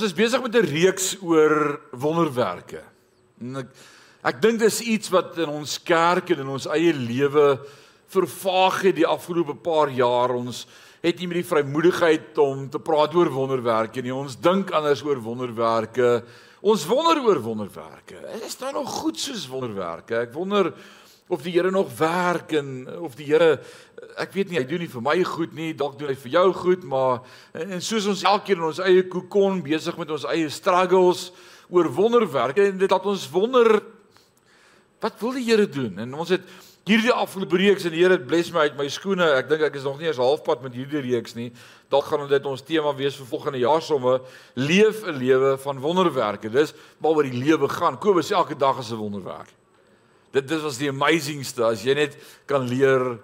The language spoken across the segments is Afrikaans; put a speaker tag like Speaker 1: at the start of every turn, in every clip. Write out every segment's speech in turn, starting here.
Speaker 1: Ons is besig met 'n reeks oor wonderwerke. En ek ek dink dis iets wat in ons kerk en in ons eie lewe vervaag het die afgelope paar jaar. Ons het nie meer die vrymoedigheid om te praat oor wonderwerke nie. Ons dink anders oor wonderwerke. Ons wonder oor wonderwerke. Is daar nog goed soos wonderwerke? Ek wonder of die Here nog werk en of die Here ek weet nie hy doen nie vir my goed nie, dalk doen hy vir jou goed, maar en soos ons elkeen in ons eie kokon besig met ons eie struggles oor wonderwerke en dit laat ons wonder wat wil die Here doen? En ons het hierdie afgelope reeks en die Here het bless my uit my skoene. Ek dink ek is nog nie eens halfpad met hierdie reeks nie. Dalk gaan dit ons tema wees vir volgende jaar somme leef 'n lewe van wonderwerke. Dis waaroor die lewe gaan. Kobus elke dag is 'n wonderwerk. Dit dit was die amazingste as jy net kan leer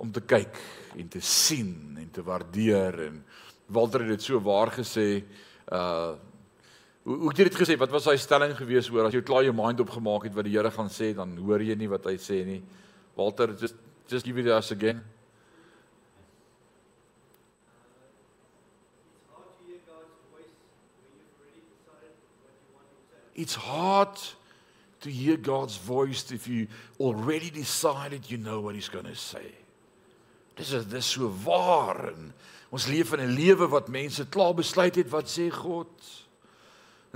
Speaker 1: om te kyk en te sien en te waardeer en Walter het dit so waar gesê uh hoe hoe het jy dit gesê? Wat was daai stelling gewees oor as jy klaar jou mind opgemaak het wat die Here gaan sê dan hoor jy nie wat hy sê nie. Walter just just give it to us again. It's hard to hear God's voice if you already decided you know what he's going to say. Dis is dis so waar en ons leef in 'n lewe wat mense klaar besluit het wat sê God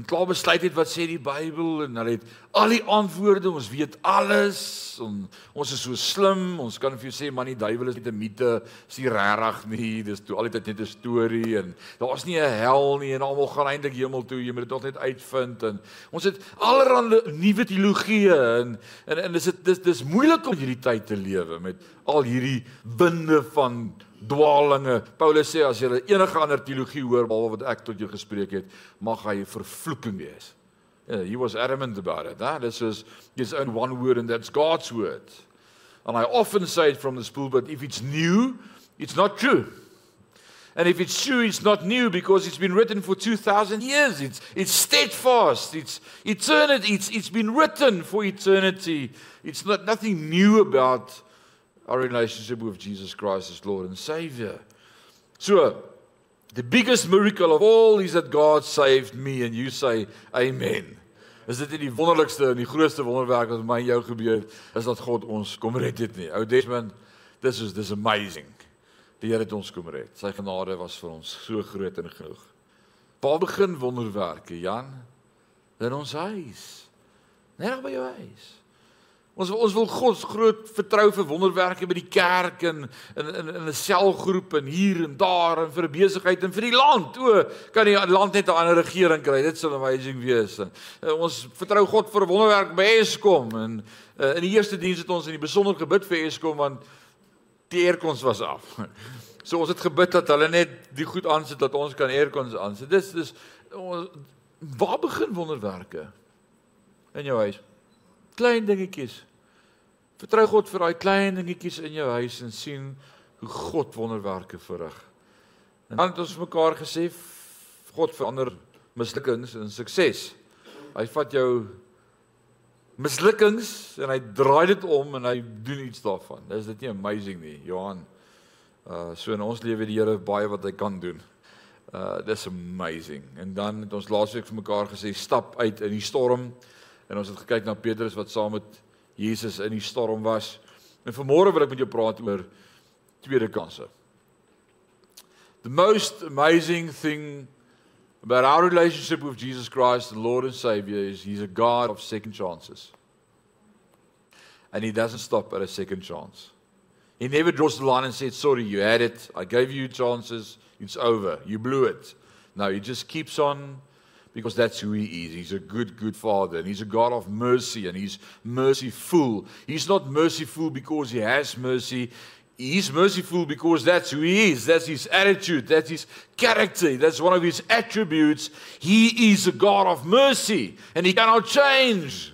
Speaker 1: en klaar besluit het wat sê die Bybel en hulle het al die antwoorde, ons weet alles. En ons is so slim, ons kan vir jou sê man die duiwel is net 'n mite, is nie regtig nie, dis toe altyd net 'n storie en daar's nie 'n hel nie en almal gaan eintlik hemel toe, jy moet dit tog net uitvind en ons het allerlei nuwe teologieë en en en dis dis dis moeilik om hierdie tyd te lewe met al hierdie winde van dwaalinge. Paulus sê as jy enige ander teologie hoor behalwe wat ek tot jou gespreek het, mag hy vervloeking wees. Yeah, he was adamant about it. That is his, his own one word and that's God's word. And I often say it from the school but if it's new, it's not true. And if it's true, it's not new because it's been written for 2000 years. It's it's steadfast. It's eternity. It's it's been written for eternity. It's not nothing new about our relationship with Jesus Christ as Lord and Savior. So, the biggest miracle of all is that God saved me and you say amen. Is dit nie die wonderlikste en die grootste wonderwerk wat met my en jou gebeur het, is dat God ons kom red het nie. Ou Desmond, this is this amazing. Die Here het ons kom red. Sy genade was vir ons so groot en genoeg. Waar begin wonderwerke, Jan? In ons huis. Net by jou huis. Ons ons wil God groot vertrou vir wonderwerke by die kerk en in in in 'n selgroep en hier en daar en vir besigheid en vir die land. O, kan die land net 'n ander regering kry. Dit sal amazing wees. En, uh, ons vertrou God vir wonderwerk by Eskom en uh, in die eerste diens het ons in die besonder gebid vir Eskom want die aircons was af. So ons het gebid dat hulle net die goed aansit dat ons kan aircons aansit. Dis dis ons waar begin wonderwerke in jou huis? Klein dingetjies. Vertrou God vir daai klein dingetjies in jou huis en sien hoe God wonderwerke verrig. En dan het ons mekaar gesê God verander mislukkings in sukses. Hy vat jou mislukkings en hy draai dit om en hy doen iets daarvan. Is dit nie amazing nie, Johan? Uh so in ons lewe die Here baie wat hy kan doen. Uh dis amazing. En dan het ons laasweek vir mekaar gesê stap uit in die storm. En ons het gekyk na Petrus wat saam met Jesus in die storm was. En vanmôre wil ek met jou praat oor tweede kansse. The most amazing thing about our relationship with Jesus Christ, the Lord and Savior, is He's a God of second chances. And He doesn't stop at a second chance. He never draws the line and says, Sorry, you had it. I gave you chances. It's over. You blew it. No, He just keeps on because that's who he is. He's a good, good father, and he's a God of mercy, and he's merciful. He's not merciful because he has mercy. He's merciful because that's who he is. That's his attitude. That's his character. That's one of his attributes. He is a God of mercy, and he cannot change.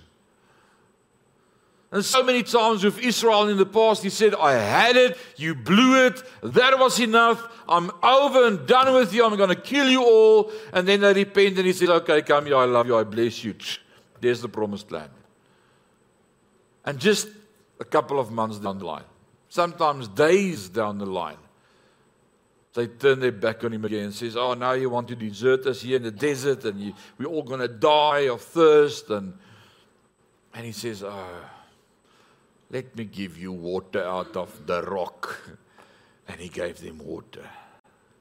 Speaker 1: And so many times with Israel in the past, he said, I had it, you blew it, that was enough, I'm over and done with you, I'm going to kill you all. And then they repent and he said, Okay, come here, I love you, I bless you. There's the promised land. And just a couple of months down the line, sometimes days down the line, They turn their back on him again and says, "Oh, now you want to desert us here in the desert and you, we're all going to die of thirst." And and he says, "Oh, let me give you water out of the rock." And he gave them water.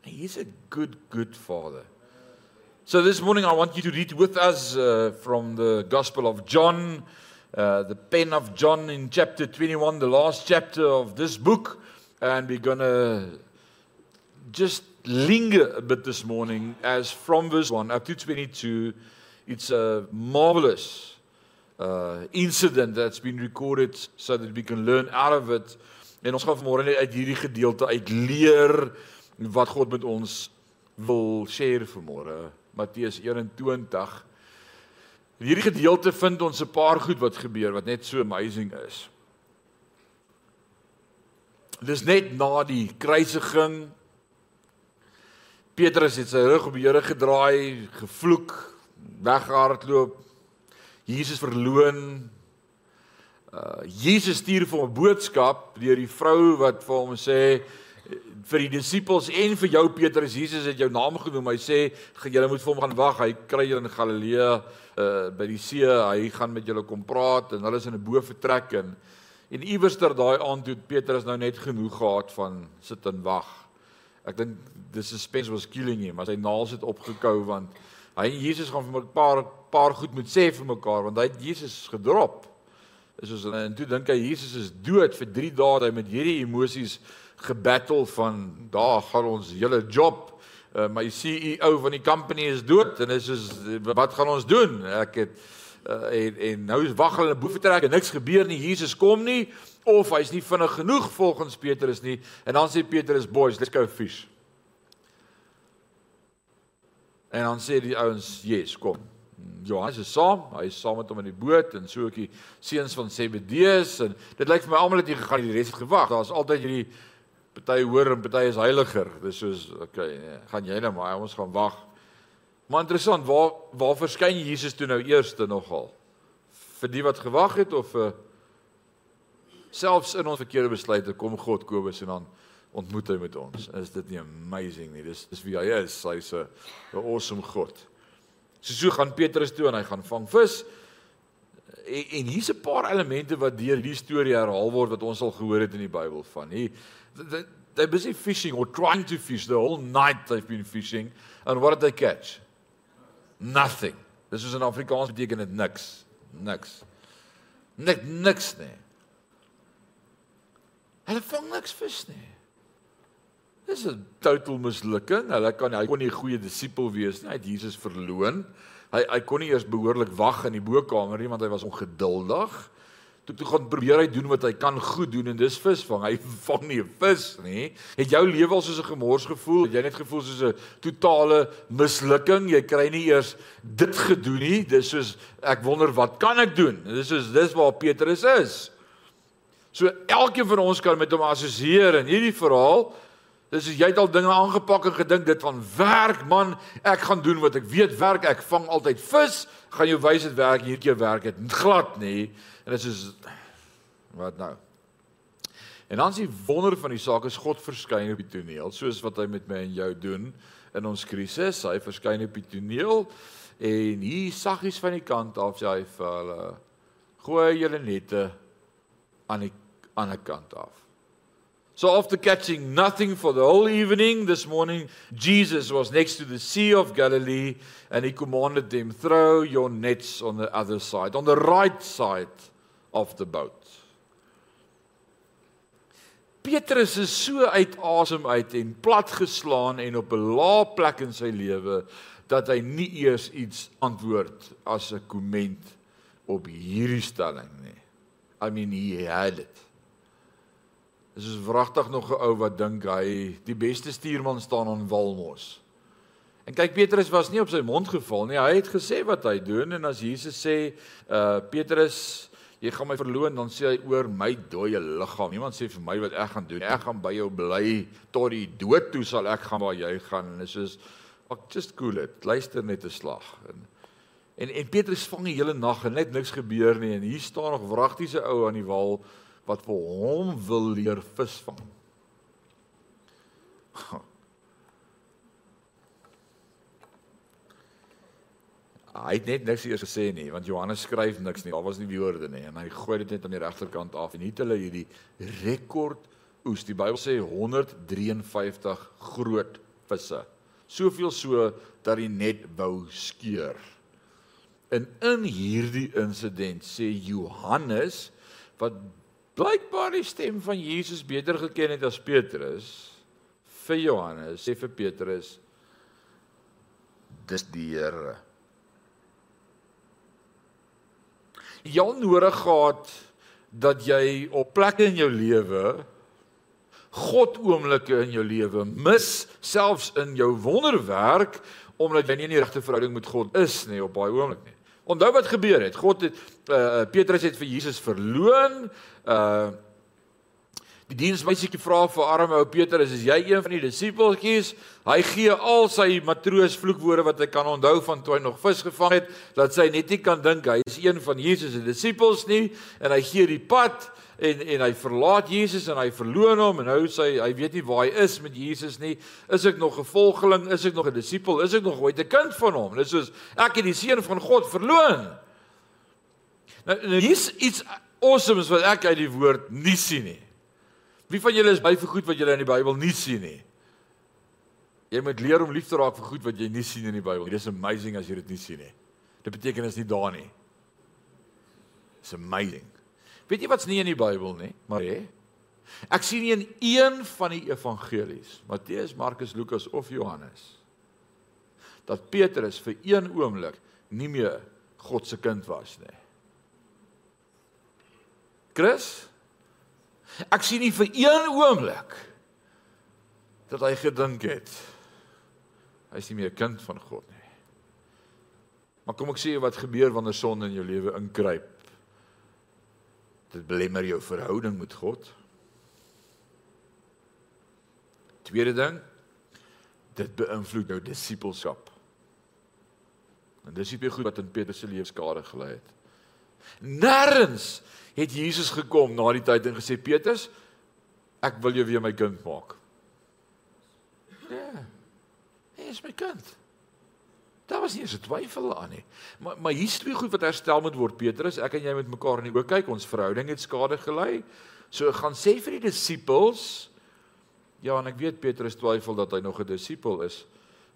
Speaker 1: He's a good, good father. So this morning I want you to read with us uh, from the Gospel of John, uh, the pen of John in chapter 21, the last chapter of this book. And we're going to just linger a bit this morning as from verse 1 up to 22. It's a marvelous uh, incident that's been recorded so that we can learn out of it. En ons gaan vanmôre net uit hierdie gedeelte uit leer wat God met ons wil share vanmôre. Matteus 21. Hierdie gedeelte vind ons 'n paar goed wat gebeur wat net so amazing is. Dis net na die kruisiging. Petrus het sy rug op die Here gedraai, gevloek, weggehardloop. Jesus verloon. Uh Jesus stuur vir 'n boodskap deur die vrou wat vir hom sê vir die disippels en vir jou Petrus Jesus het jou naam genoem. Hy sê julle moet vir hom gaan wag. Hy kry julle in Galilea uh by die see. Hy gaan met julle kom praat en hulle is in 'n bo vertrek en en iewerster daai aand toe Petrus nou net genoeg gehad van sit en wag. Ek dink dis suspense was killing him. As hy naals het opgekou want hy Jesus gaan vir 'n paar paar goed moet sê vir mekaar want hy het Jesus gedrop. Is soos en toe dink hy Jesus is dood. Vir 3 dae hy met hierdie emosies gebattle van daar gaan ons hele job. Uh, my CEO van die company is dood en is soos wat gaan ons doen? Ek het uh, en en nou is wag hulle boef trek en niks gebeur nie. Jesus kom nie of hy's nie vinnig genoeg volgens Petrus nie. En dan sê Petrus boys let's go fish. En dan sê die ouens yes kom Johannes is saam, hy is saam met hom in die boot en so ook die seuns van Zebedeus en dit lyk vir my almal het hier gegaan, die res het gewag. Daar's altyd hierdie Party hoor en party is heiliger. Dis soos okay, nee, gaan jy nou maar ons gaan wag. Maar interessant, waar waar verskyn Jesus toe nou eerste nogal? Vir die wat gewag het of vir selfs in ons verkeerde besluite kom God Kobus en dan ontmoet hy met ons. Is dit nie amazing nie? Dis dis wie hy is. Hy's 'n awesome God. So so gaan Petrus toe en hy gaan vang vis. En, en hier's 'n paar elemente wat deur hierdie storie herhaal word wat ons al gehoor het in die Bybel van. Hier they, busy fishing or trying to fish. The whole night they've been fishing. And what did they catch? Nothing. This is in afrikaans beteken dit niks. Niks. Nik niks nie hulle vang niks vis nie dis 'n total mislukking hulle kan hy kon nie 'n goeie disipel wees nie hy het Jesus verloon hy hy kon nie eers behoorlik wag in die bokkamer nie want hy was ongeduldig toe toe gaan probeer hy doen wat hy kan goed doen en dis visvang. Hy vang nie 'n vis nie. Het jou lewe al soos 'n gemors gevoel? Het jy net gevoel soos 'n totale mislukking? Jy kry nie eers dit gedoen nie. Dis soos ek wonder wat kan ek doen? Dis soos dis waar Petrus is. So elkeen van ons kan met hom assosieer in hierdie verhaal. Dis as jy het al dinge aangepak en gedink dit van werk man, ek gaan doen wat ek weet werk. Ek vang altyd vis. Gaan jou wys dit werk hierdie keer werk dit glad nie. En dit is wat nou? En dan is die wonder van die saak is God verskyn op die toneel soos wat hy met my en jou doen in ons krisis. Hy verskyn op die toneel en hier saggies van die kant af sê hy vir hulle gooi julle nette aan die ander kant af. So after catching nothing for the whole evening this morning Jesus was next to the sea of Galilee and he commanded them throw your nets on the other side on the right side of the boat. Petrus is so uit asem uit en platgeslaan en op 'n lae plek in sy lewe dat hy nie eers iets antwoord as 'n komment op hierdie stelling nie. I mean he had it. Is wragtig nog 'n ou wat dink hy die beste stuurman staan aan Walmos. En kyk Petrus was nie op sy mond geval nie. Hy het gesê wat hy doen en as Jesus sê, uh Petrus jy gaan my verloon dan sê hy oor my dooie liggaam. Niemand sê vir my wat ek gaan doen. Ek gaan by jou bly tot die dood toe sal ek gaan waar jy gaan. En dit is ek just cool it. Luister net 'n slag. En en, en Petrus vang die hele nag en net niks gebeur nie en hier staan nog wragtiese ou aan die wal wat vir hom wil leer visvang. Hy het net niks eers gesê nie, want Johannes skryf niks nie. Daar was nie woorde nie en hy gooi dit net aan die regterkant af en het hulle hierdie rekord oes. Die Bybel sê 153 groot visse. Soveel so dat die net wou skeur. En in hierdie insident sê Johannes wat blykbaar die stem van Jesus beter geken het as Petrus vir Johannes sê vir Petrus dis die Here. Jy nodig gehad dat jy op plekke in jou lewe God oomblikke in jou lewe mis selfs in jou wonderwerk omdat jy nie in die regte verhouding met God is nie op daai oomblik nie. Onthou wat gebeur het. God het uh, Petrus het vir Jesus verloon. Uh Die diensmeisietjie vra vir arme ou Petrus, "Is jy een van die disipeltjies?" Hy gee al sy matroos vloekwoorde wat hy kan onthou van toe hy nog vis gevang het, dat sy net nie kan dink hy is een van Jesus se disippels nie, en hy gee die pad en en hy verlaat Jesus en hy verloon hom en nou sê hy weet nie waar hy is met Jesus nie. Is ek nog 'n volgeling? Is ek nog 'n disipel? Is ek nog ooit 'n kind van hom? Dis soos ek het die seun van God verloon. Nou, nou hier's iets awesomes wat ek uit die woord nie sien nie. Wie van julle is by vir goed wat julle in die Bybel nie sien nie? Jy moet leer om lief te raak vir goed wat jy nie sien in die Bybel. Dit is amazing as jy dit nie sien nie. Dit beteken is nie daar nie. It's amazing. Weet jy wat's nie in die Bybel nie? Maar hè? Ek sien nie in een van die evangelies, Matteus, Markus, Lukas of Johannes, dat Petrus vir een oomblik nie meer God se kind was nie. Chris, Ek sien nie vir een oomblik dat hy gedink het hy is nie meer 'n kind van God nie. Maar kom ek sê wat gebeur wanneer sonde in jou lewe inkruip? Dit belemmer jou verhouding met God. Tweede ding, dit beïnvloed jou disippelskap. En dis die goed wat in Petrus se lewe skade gelei het. Nêrens het Jesus gekom na die tyd en gesê Petrus, ek wil jou weer my kind maak. Ja. Hy is my kind. Daar was nie eens 'n twyfel aan nie. Maar maar hier's twee goed wat herstel moet word Petrus. Ek en jy moet mekaar in die oë kyk. Ons verhouding het skade gelei. So gaan sê vir die disippels Ja, en ek weet Petrus twyfel dat hy nog 'n disipel is,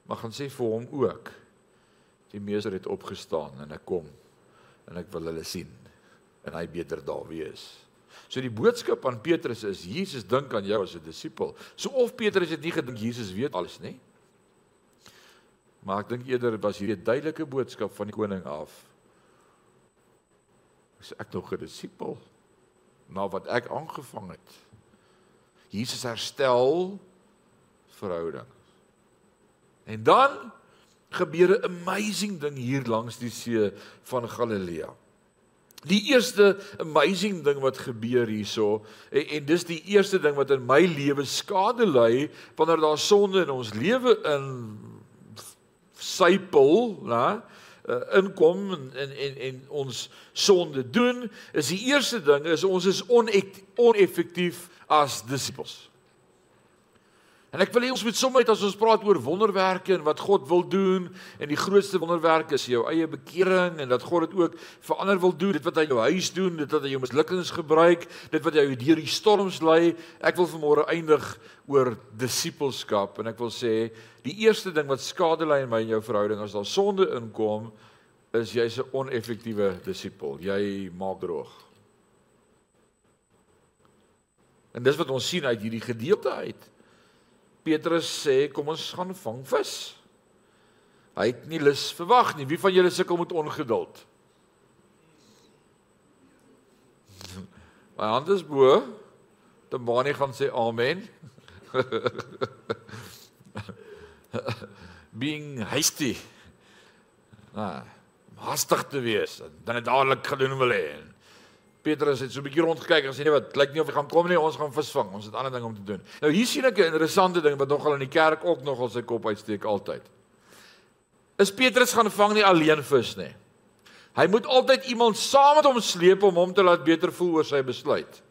Speaker 1: maar gaan sê vir hom ook. Die meester het opgestaan en ek kom en ek wil hulle sien en hy beter daar wees. So die boodskap aan Petrus is Jesus dink aan jou as 'n disipel. So of Petrus het nie gedink Jesus weet alles nie. Maar ek dink eerder was hierdie 'n duidelike boodskap van die koning af. Is ek nog 'n disipel na wat ek aangevang het? Jesus herstel verhouding. En dan gebeur 'n amazing ding hier langs die see van Galilea. Die eerste amazing ding wat gebeur hierso en, en dis die eerste ding wat in my lewe skade lei wanneer daar sonde in ons lewe in sypel, né? Uh, inkom en, en en en ons sonde doen is die eerste ding is ons is oneffektief as disippels. En ek wil hê ons moet sommer as ons praat oor wonderwerke en wat God wil doen en die grootste wonderwerk is jou eie bekering en dat God dit ook vir ander wil doen, dit wat hy jou huis doen, dit wat hy jou mislukkings gebruik, dit wat jy deur die storms lei. Ek wil vanmôre eindig oor disippelskap en ek wil sê die eerste ding wat skade lei in my en jou verhouding as daar sonde inkom is jy's 'n oneffektiewe disipel. Jy maak droog. En dis wat ons sien uit hierdie gedeelte uit. Petrus sê kom ons gaan vang vis. Hy het nie lus verwag nie. Wie van julle sukkel met ongeduld? My hand is bo. Tembani gaan sê amen. Being hasty. Ah, haastig te wees en dan dit dadelik gedoen wil hê. Petrus het so 'n bietjie rondgekyk en sê nee wat, lyk nie of hy gaan kom nie, ons gaan visvang. Ons het ander dinge om te doen. Nou hier sien ek 'n interessante ding wat nogal in die kerk ook nogal sy kop uitsteek altyd. Is Petrus gaan vang nie alleen vis nie. Hy moet altyd iemand saam met hom sleep om hom te laat beter voel oor sy besluit.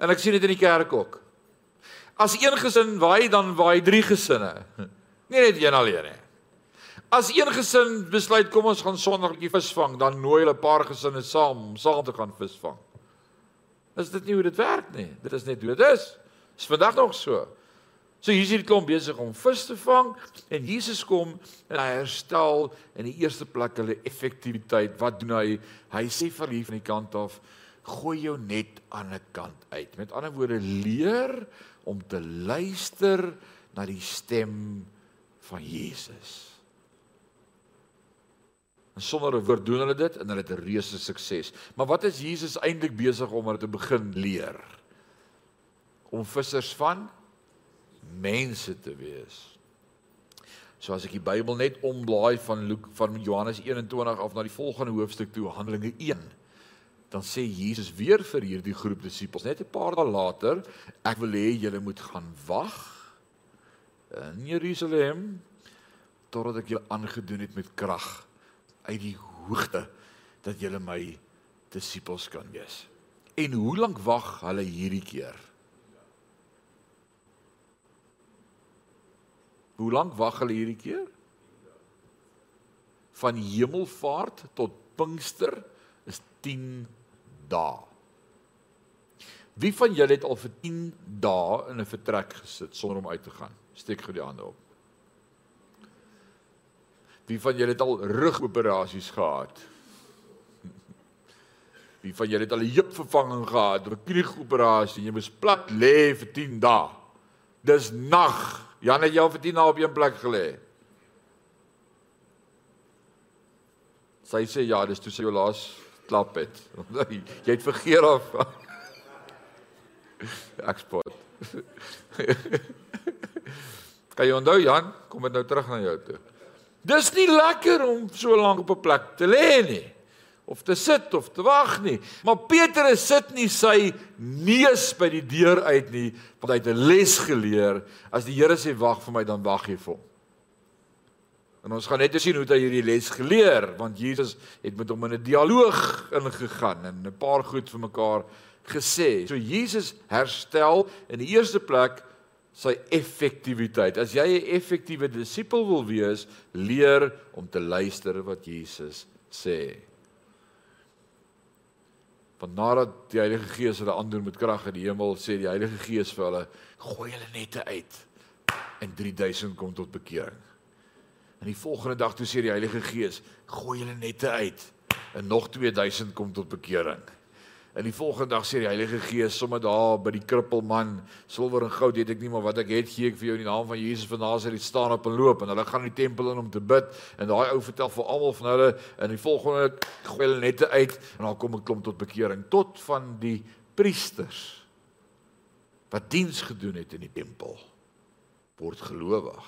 Speaker 1: En ek sien dit in die kerk ook. As een gesin waai dan waai drie gesinne. Nie net een alleen nie. As een gesin besluit kom ons gaan Sondagletjie visvang, dan nooi hulle 'n paar gesinne saam om saam te gaan visvang. Is dit nie hoe dit werk nie? Dit is net hoe dit is. Is vandag nog so. So hier is hierdie klomp besig om vis te vang en Jesus kom en hy herstel in die eerste plek hulle effektiwiteit. Wat doen hy? Hy sê vir hulle van die kant af, gooi jou net aan 'n kant uit. Met ander woorde, leer om te luister na die stem van Jesus. En sonder 'n woord doen hulle dit en hulle het 'n reuse sukses. Maar wat is Jesus eintlik besig om hulle te begin leer? Om vissers van mense te wees. So as ek die Bybel net omblaai van Luke van Johannes 21 af na die volgende hoofstuk toe Handelinge 1 dan sê Jesus weer vir hierdie groep disippels net 'n paar dae later ek wil hê julle moet gaan wag in Jerusalem totdat ek julle aangedoen het met krag uit die hoogte dat julle my disippels kan wees. En hoe lank wag hulle hierdie keer? Hoe lank wag hulle hierdie keer? Van hemelvaart tot Pinkster is 10 dae. Wie van julle het al vir 10 dae in 'n vertrek gesit sonder om uit te gaan? Steek gou die hande op. Wie van julle het al rugoperasies gehad? Wie van julle het al 'n heupvervanging gehad, 'n knieoperasie en jy moes plat lê vir 10 dae? Dis nag. Jan het jou vir 10 dae op een plek gelê. Sy sê ja, dis toe sy jou laas klap het. jy het vergeet of eksport. kan jy onthou Jan, kom dit nou terug na jou toe. Dis nie lekker om so lank op 'n plek te lê nie of te sit of te wag nie. Maar Petrus sit nie sy neus by die deur uit nie, want hy het 'n les geleer. As die Here sê wag vir my, dan wag jy vir hom. En ons gaan net sien hoe hy hierdie les geleer, want Jesus het met hom in 'n dialoog ingegaan en 'n paar goed vir mekaar gesê. So Jesus herstel in die eerste plek sy effektiwiteit. As jy 'n effektiewe disipel wil wees, leer om te luister wat Jesus sê. Want nadat die Heilige Gees hulle aandoen met krag in die hemel, sê die Heilige Gees vir hulle: "Gooi hulle nette uit." En 3000 kom tot bekering. En die volgende dag toe sê die Heilige Gees: "Gooi hulle nette uit." En nog 2000 kom tot bekering. En die volgende dag sê die Heilige Gees sommer daar by die krippelman, silwer en goud het ek nie, maar wat ek het gee ek vir jou in die naam van Jesus van Nasaret staan op en loop en hulle gaan in die tempel in om te bid en daai ou vertel vir almal van hulle en die volgende gooi hulle nette uit en dan kom 'n klomp tot bekering tot van die priesters wat diens gedoen het in die tempel word gelowig.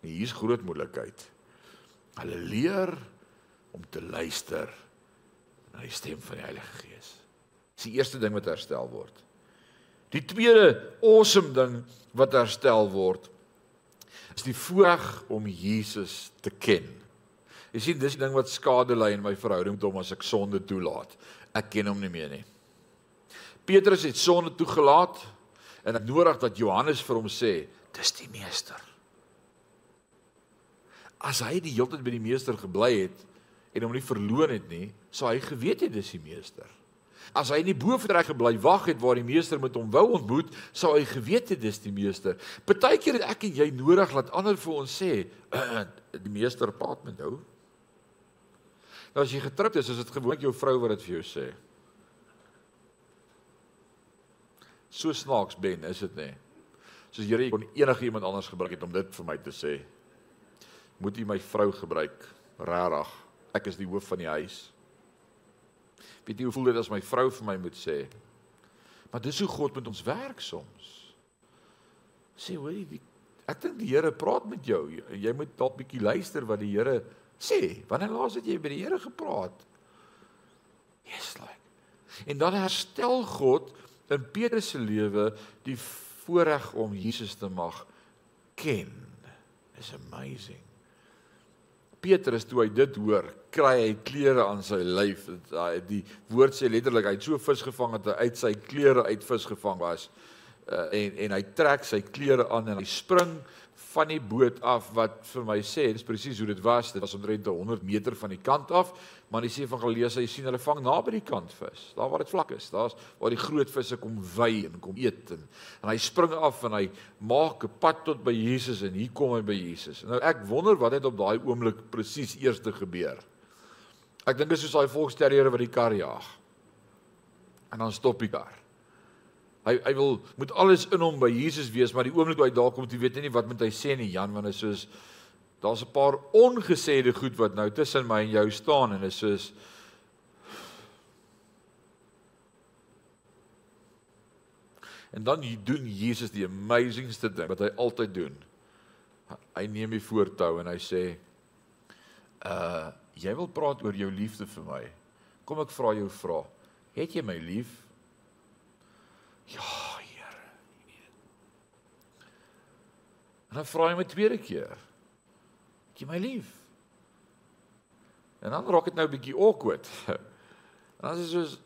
Speaker 1: En hier's groot moontlikheid. Hulle leer om te luister na die stem van die Heilige Gees. Dis die eerste ding wat herstel word. Die tweede awesome ding wat herstel word is die voorreg om Jesus te ken. Jy sien dis die ding wat skade lei in my verhouding met hom as ek sonde toelaat. Ek ken hom nie meer nie. Petrus het sonde toegelaat en ek nodig dat Johannes vir hom sê, dis die meester. As hy die hele tyd by die meester gebly het en hom nie verloon het nie, sou hy geweet het dis die meester. As hy in die boefrek gebly wag het waar die meester met hom wou ontmoet, sou hy geweet het dis die meester. Partykeer het ek en jy nodig dat ander vir ons sê, uh, die meester praat met jou. Nou as jy getroud is, is dit gewoonlik jou vrou wat dit vir jou sê. So snaaks ben, is dit nie? Soos Here kon enige iemand anders gebruik het om dit vir my te sê. Moet jy my vrou gebruik? Regtig. Ek is die hoof van die huis. Weet jy hoe voel dit as my vrou vir my moet sê? Maar dis hoe God met ons werk soms. Sê hoor jy, ek dink die Here praat met jou. Jy moet dalk bietjie luister wat die Here sê. Wanneer laas het jy by die Here gepraat? Yes like. En dan herstel God in Petrus se lewe die voorreg om Jesus te mag ken. Is amazing. Petrus toe hy dit hoor, kry hy klere aan sy lyf. Die woord sê letterlik hy het so vis gevang dat hy uit sy klere uit vis gevang was. uh, en en hy trek sy klere aan en hy spring van die boot af wat vir my sê dis presies hoe dit was dit was omtrent 100 meter van die kant af maar die sê van gelees hy sien hulle vang naby die kant vis daar waar dit vlak is daar's waar die groot visse kom wy en kom eet en, en hy spring af en hy maak 'n pad tot by Jesus en hier kom hy by Jesus. Nou ek wonder wat het op daai oomblik presies eers te gebeur. Ek dink dit is soos daai volksterriere wat die kar jaag. En dan stop die kar Hy hy wil moet alles in hom by Jesus wees, maar die oomblik waar hy daar kom, jy weet nie wat moet hy sê nie, Jan, want hy is soos daar's 'n paar ongesêde goed wat nou tussen my en jou staan en is soos En dan doen Jesus die amazingste ding wat hy altyd doen. Hy neem die voortou en hy sê uh jy wil praat oor jou liefde vir my. Kom ek vra jou vra. Het jy my lief? Ja, Here. En dan vra hy my tweede keer. Het jy my lief? En dan raak dit nou 'n bietjie awkward. En dan is dit soos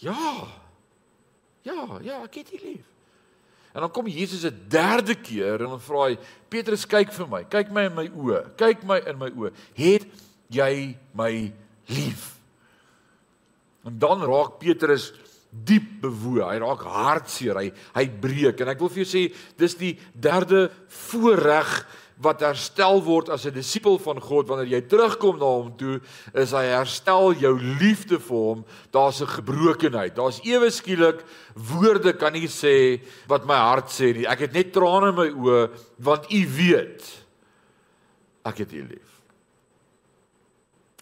Speaker 1: Ja. Ja, ja, ek het jou lief. En dan kom Jesus 'n derde keer en dan vra hy Petrus kyk vir my, kyk my in my oë, kyk my in my oë. Het jy my lief? En dan raak Petrus diep bewoe. Hy raak hartseer. Hy hy breek en ek wil vir jou sê dis die derde voorreg wat herstel word as 'n disipel van God wanneer jy terugkom na hom toe is hy herstel jou liefde vir hom. Daar's 'n gebrokenheid. Daar's ewe skielik woorde kan nie sê wat my hart sê nie. Ek het net trane in my oë want u weet ek het u lief.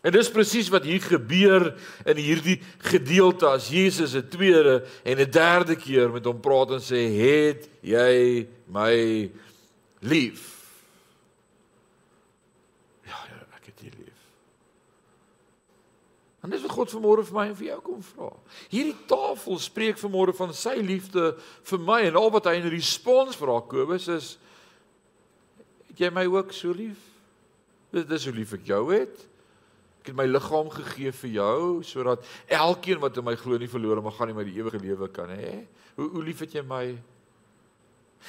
Speaker 1: En dis presies wat hier gebeur in hierdie gedeelte as Jesus 'n tweede en 'n derde keer met hom praat en sê het jy my lief? Ja, ja, ek het jou lief. En dis wat God vanmôre vir my en vir jou kom vra. Hierdie tafel spreek vanmôre van sy liefde vir my en al wat hy in respons vra Kobus is het jy my ook so lief? Dis hoe lief ek jou het het my liggaam gegee vir jou sodat elkeen wat in my glo nie verlore mag gaan nie maar die ewige lewe kan hê. Hoe hoe lief het jy my?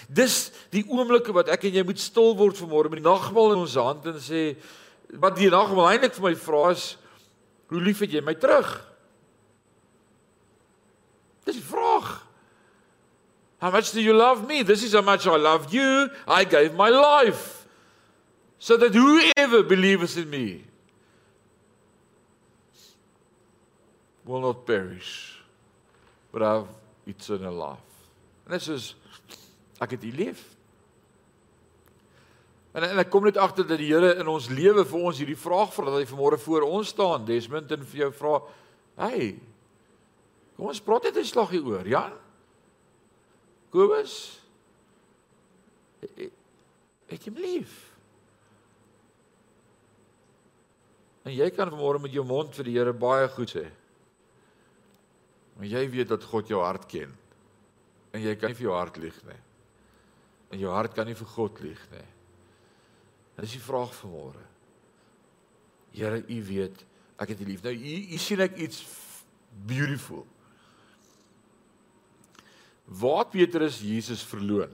Speaker 1: Dis die oomblikke wat ek en jy moet stil word vanmôre met die nagmaal in ons hand en sê wat die nagmaal eintlik vir my vra is hoe lief het jy my terug? Dis die vraag. How much do you love me? This is how much I loved you. I gave my life so that whoever believes in me will not perish but have eternal life. En dit is ek het U lief. En en ek kom net agter dat die Here in ons lewe vir ons hierdie vraag vra dat hy vanmôre voor ons staan Desmond en vir jou vra, "Hey, kom ons praat net 'n slag hier oor, ja? Kobus, ek het lief." En jy kan vanmôre met jou mond vir die Here baie goed sê. Maar jy weet dat God jou hart ken. En jy kan nie vir jou hart lieg nie. En jou hart kan nie vir God lieg nie. Dit is die vraag van môre. Here, U weet ek het U lief. Nou U U sien ek iets beautiful. Waar Petrus Jesus verloon.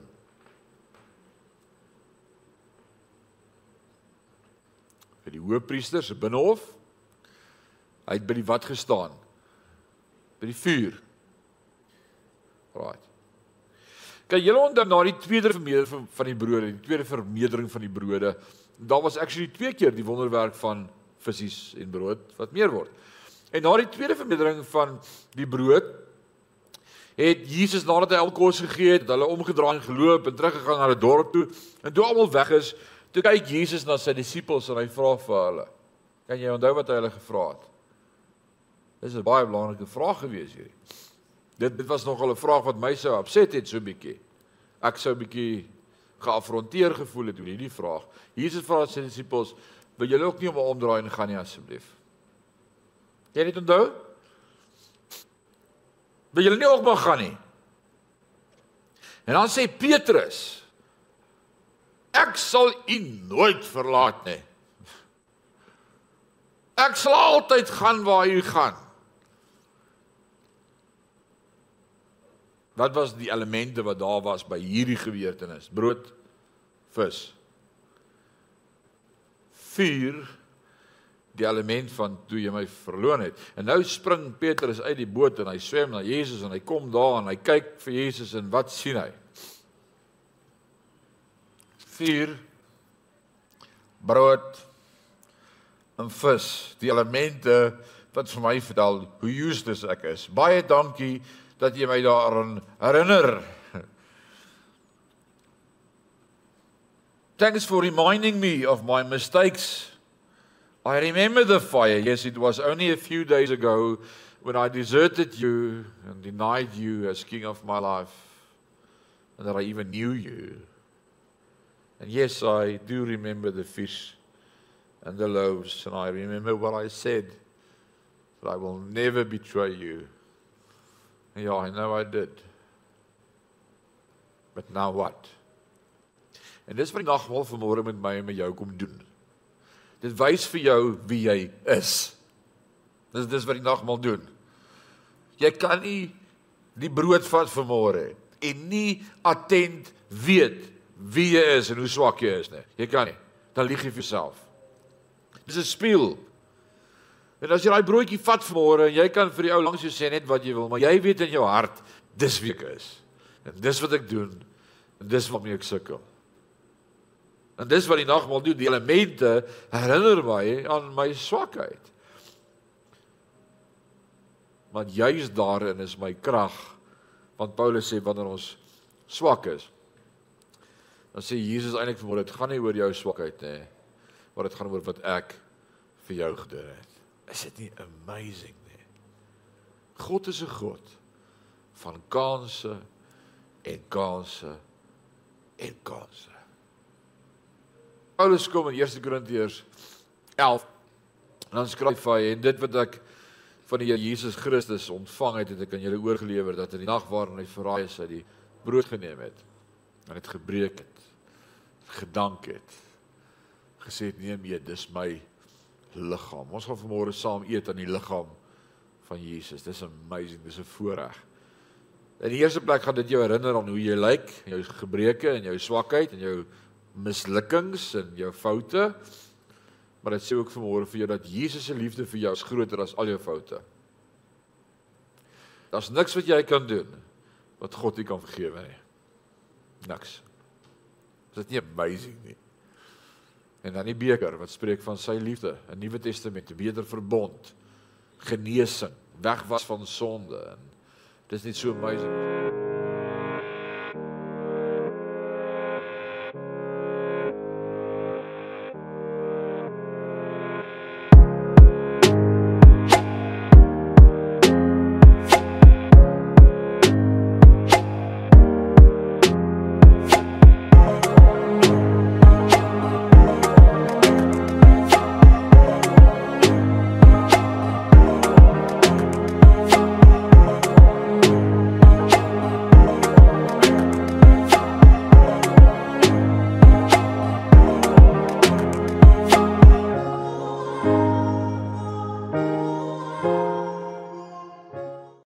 Speaker 1: By die hoofpriester se binnehof. Hy het by die wat gestaan by die vuur. Right. Kyk, julle onder na die tweede vermeerdering van die brode, die tweede vermeerdering van die brode. Daar was actually twee keer die wonderwerk van visse en brood wat meer word. En na die tweede vermeerdering van die brood het Jesus nadat hy al kos gegee het, hulle omgedraai en geloop en teruggegaan na die dorp toe. En toe almal weg is, toe kyk Jesus na sy disippels en hy vra vir hulle: "Kan jy onthou wat hy hulle gevra het?" Dis 'n baie belangrike vraag gewees hierdie. Dit dit was nogal 'n vraag wat my sou opset het so bietjie. Ek sou bietjie geafronteer gevoel het oor hierdie vraag. Jesus vra sy disippels, "Wil julle ook nie om omdraai en gaan nie asseblief?" Jy het dit onthou? Wil julle nie ook maar gaan nie? En dan sê Petrus, "Ek sal u nooit verlaat nie. Ek sal altyd gaan waar u gaan." Wat was die elemente wat daar was by hierdie gebeurtenis? Brood, vis. Vuur die element van toe jy my verloon het. En nou spring Petrus uit die boot en hy swem na Jesus en hy kom daar en hy kyk vir Jesus en wat sien hy? Vuur brood en vis, die elemente wat vir my vertel hoe useless ek is. Baie dankie dat jy my daaraan herinner. Thanks for reminding me of my mistakes. I remember the fire. Yes, it was only a few days ago when I deserted you and denied you as king of my life, and that I even knew you. And yes, I do remember the fish and the loaves, and I remember what I said that I will never betray you. Yeah, I know I did. But now what? En dis wat die nagmaal vanmôre met my en met jou kom doen. Dit wys vir jou wie jy is. Dis dis wat die nagmaal doen. Jy kan nie die brood vat vanmôre en nie attent weet wie jy is en hoe swak jy is nie. Jy kan nie. Dan lieg jy vir jouself. Dis 'n spieël. En as jy daai broodjie vat vanmôre en jy kan vir die ou langs jou sê net wat jy wil, maar jy weet in jou hart dis wie ek is. En dis wat ek doen. En dis wat my ek sukkel. En dis wat die nagmaal doen, die elemente herinner my aan my swakheid. Want juis daarin is my krag. Want Paulus sê wanneer ons swak is, dan sê Jesus eintlik vir my dit gaan nie oor jou swakheid nie, maar dit gaan oor wat ek vir jou gedoen het. Is dit nie amazing nie? God is 'n God van kansse en kansse en kansse. Paulus kom in 1 Korintiërs 11 en dan skryf hy en dit wat ek van die Here Jesus Christus ontvang het, het ek aan julle oorgelewer dat in die nag waarin hy verraai is, hy die brood geneem het en dit gebreek het, gedank het, gesê het neem jy, dis my liggaam. Ons gaan vanmôre saam eet aan die liggaam van Jesus. Dis amazing, dis 'n voorreg. In die eerste plek gaan dit jou herinner aan hoe jy lyk, jou gebreke en jou swakheid en jou mislukkings en jou foute. Maar dit sê ook vanmôre vir jou dat Jesus se liefde vir jou is groter as al jou foute. Daar's niks wat jy kan doen wat God nie kan vergewe nie. Niks. Is dit nie amazing nie? En dan die beker wat spreek van sy liefde, 'n Nuwe Testament, 'n beter verbond, genesing, wegwas van sonde. En dis net so amazing.